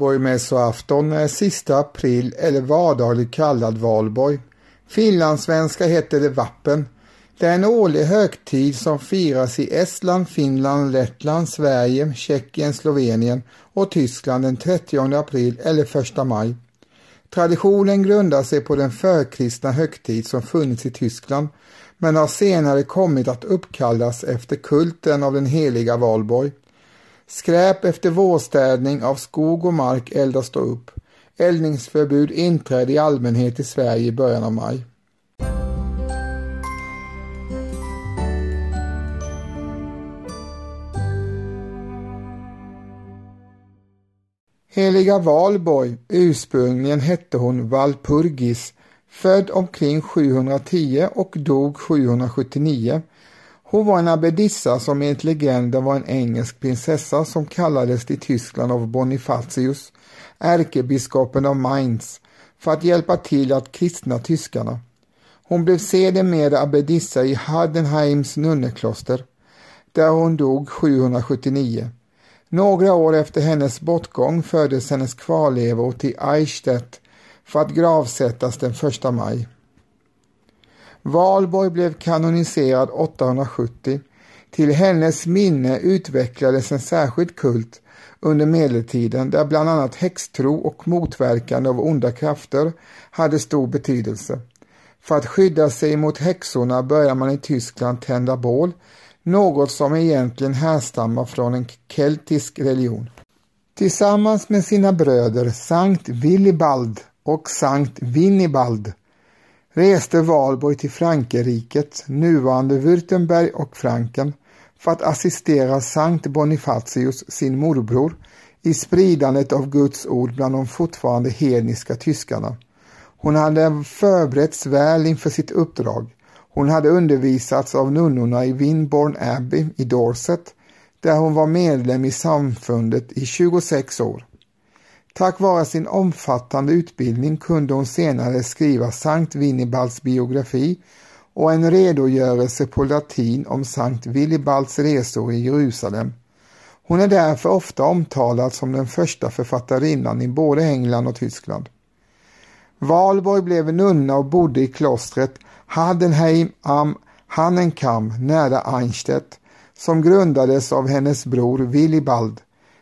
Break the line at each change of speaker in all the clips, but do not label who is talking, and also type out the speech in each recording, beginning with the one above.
Valborgmässoafton är eh, sista april eller vardagligt kallad valborg. Finlandssvenska heter det vappen. Det är en årlig högtid som firas i Estland, Finland, Lettland, Sverige, Tjeckien, Slovenien och Tyskland den 30 april eller 1 maj. Traditionen grundar sig på den förkristna högtid som funnits i Tyskland men har senare kommit att uppkallas efter kulten av den heliga Valborg. Skräp efter vårstädning av skog och mark eldas då upp. Eldningsförbud inträdde i allmänhet i Sverige i början av maj. Heliga Valborg, ursprungligen hette hon Valpurgis, född omkring 710 och dog 779. Hon var en abbedissa som enligt legenden var en engelsk prinsessa som kallades till Tyskland av Bonifatius, ärkebiskopen av Mainz, för att hjälpa till att kristna tyskarna. Hon blev sedermera abbedissa i Hardenheims nunnekloster, där hon dog 779. Några år efter hennes bortgång fördes hennes kvarlevor till Eichstätt för att gravsättas den 1 maj. Valborg blev kanoniserad 870. Till hennes minne utvecklades en särskild kult under medeltiden där bland annat häxtro och motverkande av onda krafter hade stor betydelse. För att skydda sig mot häxorna började man i Tyskland tända bål något som egentligen härstammar från en keltisk religion. Tillsammans med sina bröder Sankt Willibald och Sankt Winnibald reste Valborg till Frankerriket, nuvarande Württemberg och Franken, för att assistera Sankt Bonifatius, sin morbror, i spridandet av Guds ord bland de fortfarande hedniska tyskarna. Hon hade förberetts väl inför sitt uppdrag. Hon hade undervisats av nunnorna i Winborn Abbey i Dorset där hon var medlem i samfundet i 26 år. Tack vare sin omfattande utbildning kunde hon senare skriva Sankt Winibalds biografi och en redogörelse på latin om Sankt Willibalds resor i Jerusalem. Hon är därför ofta omtalad som den första författarinnan i både England och Tyskland. Valborg blev nunna och bodde i klostret Hadenheim am Hannenkamm nära Einstedt som grundades av hennes bror Willibald.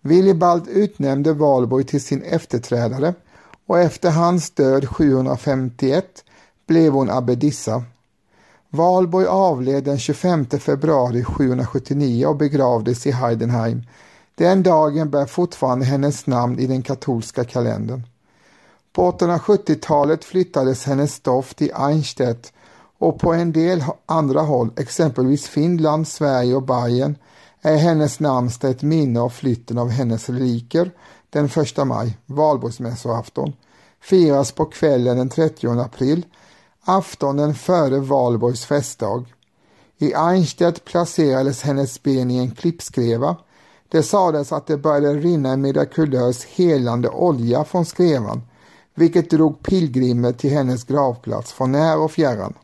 Willibald utnämnde Valborg till sin efterträdare och efter hans död 751 blev hon abbedissa. Valborg avled den 25 februari 779 och begravdes i Heidenheim. Den dagen bär fortfarande hennes namn i den katolska kalendern. På 1870-talet flyttades hennes stoft till Einstedt och på en del andra håll, exempelvis Finland, Sverige och Bayern, är hennes namnsdag ett minne av flytten av hennes reliker den 1 maj, valborgsmässoafton, firas på kvällen den 30 april, aftonen före valborgs festdag. I Einstedt placerades hennes ben i en klippskreva. Det sades att det började rinna en mirakulös helande olja från skrevan, vilket drog pilgrimer till hennes gravplats från när och fjärran.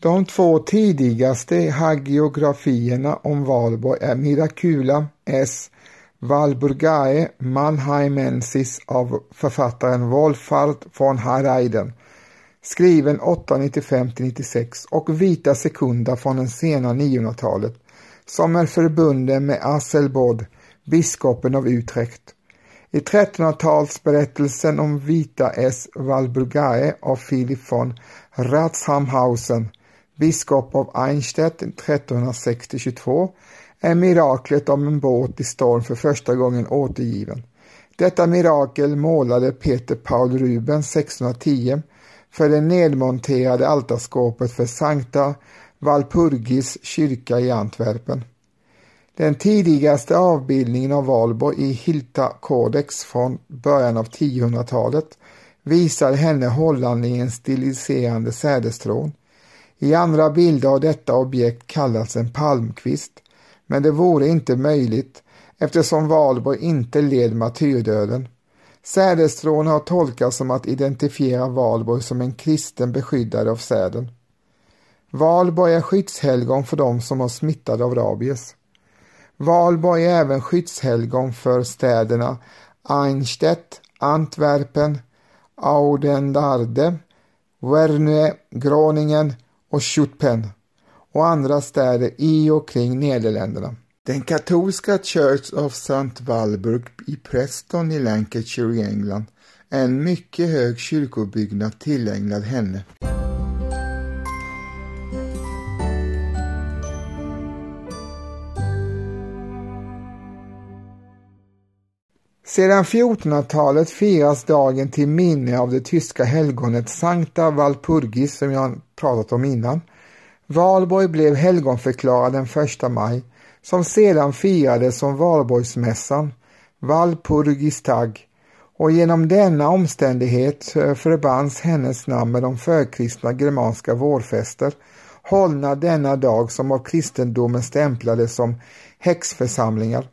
De två tidigaste hagiografierna om Valborg är Miracula S. Valburgae Mannheimensis av författaren Wolfhard von Hareiden skriven 895-96 och Vita sekunda från den sena 900-talet som är förbunden med Asselbod, biskopen av Utrecht. I 1300-talsberättelsen om Vita S. Valburgae av Philip von Ratzhamhausen biskop av Einstedt 1360-22 är miraklet om en båt i storm för första gången återgiven. Detta mirakel målade Peter Paul Rubens 1610 för det nedmonterade altarskåpet för Sankta Valpurgis kyrka i Antwerpen. Den tidigaste avbildningen av Valborg i Hilta Codex från början av 1000-talet visar henne hållande i en stiliserande sädestrån. I andra bilder har detta objekt kallats en palmkvist, men det vore inte möjligt eftersom Valborg inte led martyrdöden. Sädesstrån har tolkats som att identifiera Valborg som en kristen beskyddare av säden. Valborg är skyddshelgon för dem som har smittade av rabies. Valborg är även skyddshelgon för städerna Einstedt, Antwerpen, Audendarde, Werne, Groningen och Schutpen och andra städer i och kring Nederländerna. Den katolska Church of St. Walburg i Preston i Lancashire i England är en mycket hög kyrkobyggnad tillägnad henne. Sedan 1400-talet firas dagen till minne av det tyska helgonet Sankta Walpurgis som jag pratat om innan. Valborg blev helgonförklarad den 1 maj som sedan firades som Valborgsmässan, Walpurgistag och genom denna omständighet eh, förbands hennes namn med de förkristna germanska vårfester hållna denna dag som av kristendomen stämplades som häxförsamlingar.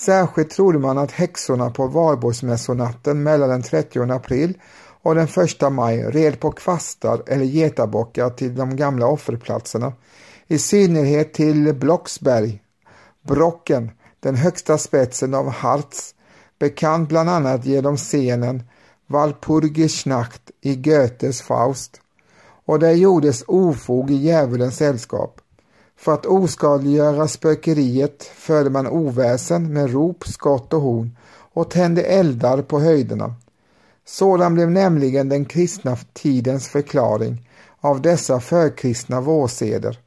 Särskilt trodde man att häxorna på valborgsmässonatten mellan den 30 april och den 1 maj red på kvastar eller getabockar till de gamla offerplatserna, i synnerhet till Blocksberg, Brocken, den högsta spetsen av Harz, bekant bland annat genom scenen Walpurgisnacht i Goethes Faust. Och där gjordes ofog i djävulens sällskap. För att oskadliggöra spökeriet förde man oväsen med rop, skott och horn och tände eldar på höjderna. Sådan blev nämligen den kristna tidens förklaring av dessa förkristna vårseder.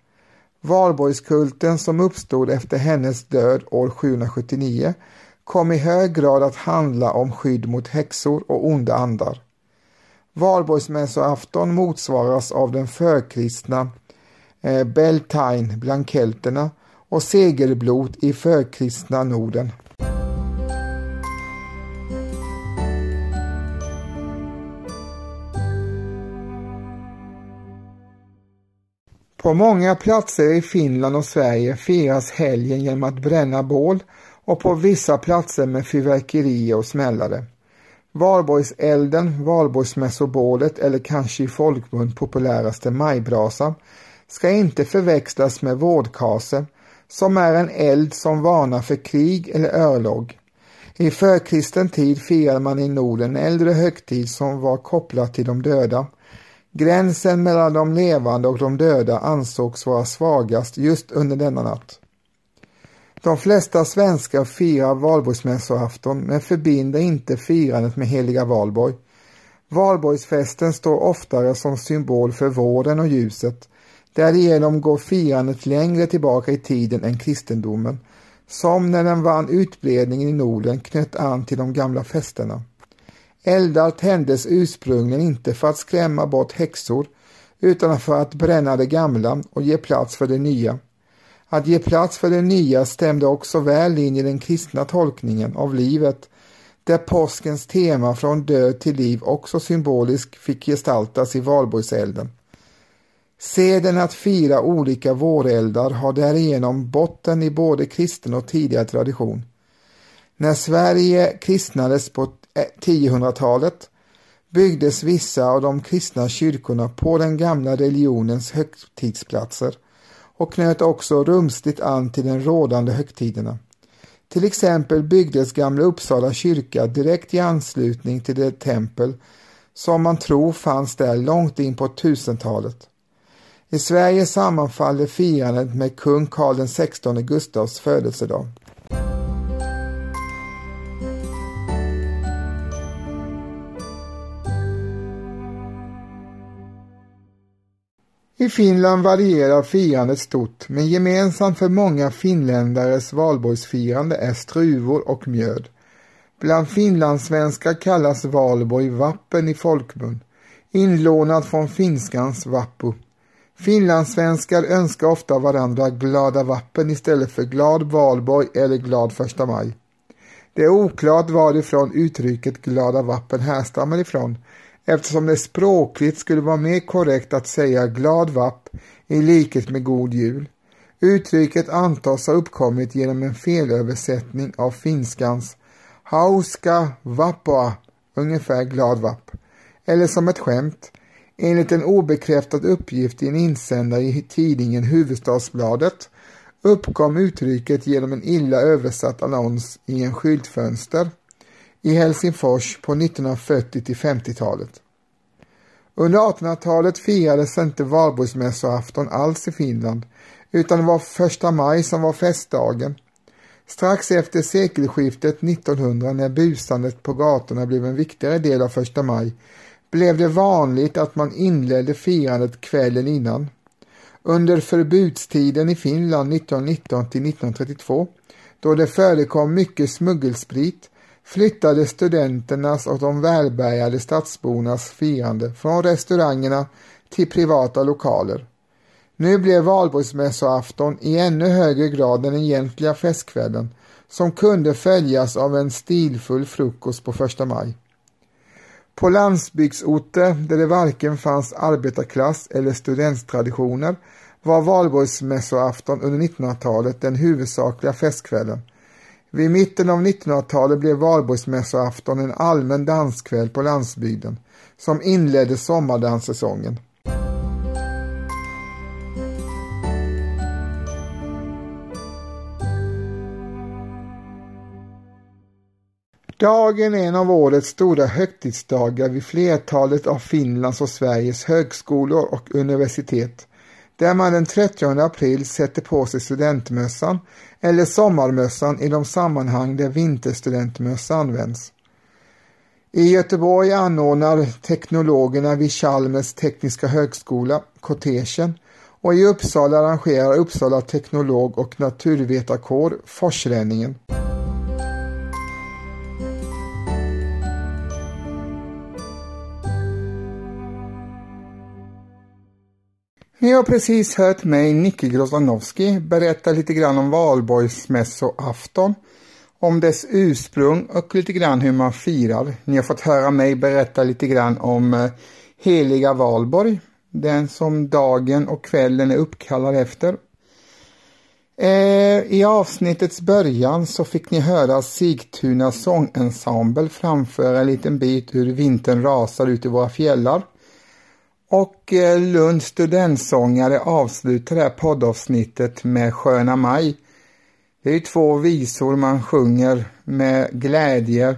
Valborgskulten som uppstod efter hennes död år 779 kom i hög grad att handla om skydd mot häxor och onda andar. Valborgsmässoafton motsvaras av den förkristna eh, Beltane bland kelterna och segerblot i förkristna Norden. På många platser i Finland och Sverige firas helgen genom att bränna bål och på vissa platser med fyrverkerier och smällare. Valborgselden, valborgsmässobålet eller kanske i folkmun populäraste majbrasan ska inte förväxlas med vårdkase som är en eld som varnar för krig eller örlog. I förkristen tid firade man i Norden en äldre högtid som var kopplad till de döda. Gränsen mellan de levande och de döda ansågs vara svagast just under denna natt. De flesta svenskar firar valborgsmässoafton men förbinder inte firandet med heliga valborg. Valborgsfesten står oftare som symbol för vården och ljuset. Därigenom går firandet längre tillbaka i tiden än kristendomen, som när den vann utbredningen i Norden knöt an till de gamla festerna. Eldar tändes ursprungligen inte för att skrämma bort häxor utan för att bränna det gamla och ge plats för det nya. Att ge plats för det nya stämde också väl in i den kristna tolkningen av livet, där påskens tema från död till liv också symboliskt fick gestaltas i valborgselden. Seden att fira olika våreldar har därigenom botten i både kristen och tidigare tradition. När Sverige kristnades på eh, 1000-talet byggdes vissa av de kristna kyrkorna på den gamla religionens högtidsplatser och knöt också rumsligt an till den rådande högtiderna. Till exempel byggdes Gamla Uppsala kyrka direkt i anslutning till det tempel som man tror fanns där långt in på 1000-talet. I Sverige sammanfaller firandet med kung Karl XVI Gustavs födelsedag. I Finland varierar firandet stort, men gemensamt för många finländares valborgsfirande är struvor och mjöd. Bland finlandssvenskar kallas valborg vappen i folkmun, inlånad från finskans vappu. Finlandssvenskar önskar ofta varandra glada vappen istället för glad valborg eller glad första maj. Det är oklart varifrån uttrycket glada vappen härstammar ifrån, eftersom det språkligt skulle vara mer korrekt att säga glad vapp i likhet med god jul. Uttrycket antas ha uppkommit genom en felöversättning av finskans hauska vappoa, ungefär glad vapp, eller som ett skämt. Enligt en obekräftad uppgift i en insändare i tidningen Huvudstadsbladet uppkom uttrycket genom en illa översatt annons i en skyltfönster i Helsingfors på 1940 till 50-talet. Under 1800-talet firades inte valborgsmässoafton alls i Finland utan det var första maj som var festdagen. Strax efter sekelskiftet 1900 när busandet på gatorna blev en viktigare del av första maj blev det vanligt att man inledde firandet kvällen innan. Under förbudstiden i Finland 1919 till 1932 då det förekom mycket smuggelsprit flyttade studenternas och de välbärgade stadsbornas firande från restaurangerna till privata lokaler. Nu blev valborgsmässoafton i ännu högre grad den egentliga festkvällen som kunde följas av en stilfull frukost på första maj. På landsbygdsorter där det varken fanns arbetarklass eller studenttraditioner var valborgsmässoafton under 1900-talet den huvudsakliga festkvällen. Vid mitten av 1900-talet blev valborgsmässoafton en allmän danskväll på landsbygden som inledde sommardanssäsongen. Dagen är en av årets stora högtidsdagar vid flertalet av Finlands och Sveriges högskolor och universitet, där man den 30 april sätter på sig studentmössan eller sommarmössan i de sammanhang där vinterstudentmössa används. I Göteborg anordnar teknologerna vid Chalmers tekniska högskola kortegen och i Uppsala arrangerar Uppsala teknolog och naturvetarkår forsränningen. Ni har precis hört mig, Nicke Grozanowski, berätta lite grann om valborgsmässoafton, om dess ursprung och lite grann hur man firar. Ni har fått höra mig berätta lite grann om eh, heliga Valborg, den som dagen och kvällen är uppkallad efter. Eh, I avsnittets början så fick ni höra Sigtuna sångensemble framföra en liten bit hur vintern rasar ut i våra fjällar. Och eh, Lunds studentsångare avslutar det här poddavsnittet med Sköna maj. Det är ju två visor man sjunger med glädje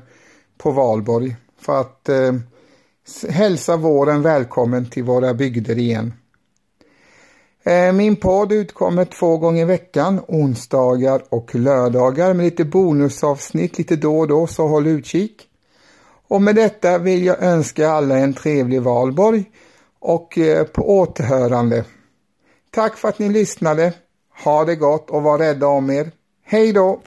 på valborg för att eh, hälsa våren välkommen till våra bygder igen. Eh, min podd utkommer två gånger i veckan, onsdagar och lördagar med lite bonusavsnitt lite då och då, så håll utkik. Och med detta vill jag önska alla en trevlig valborg och eh, på återhörande. Tack för att ni lyssnade. Ha det gott och var rädda om er. Hej då!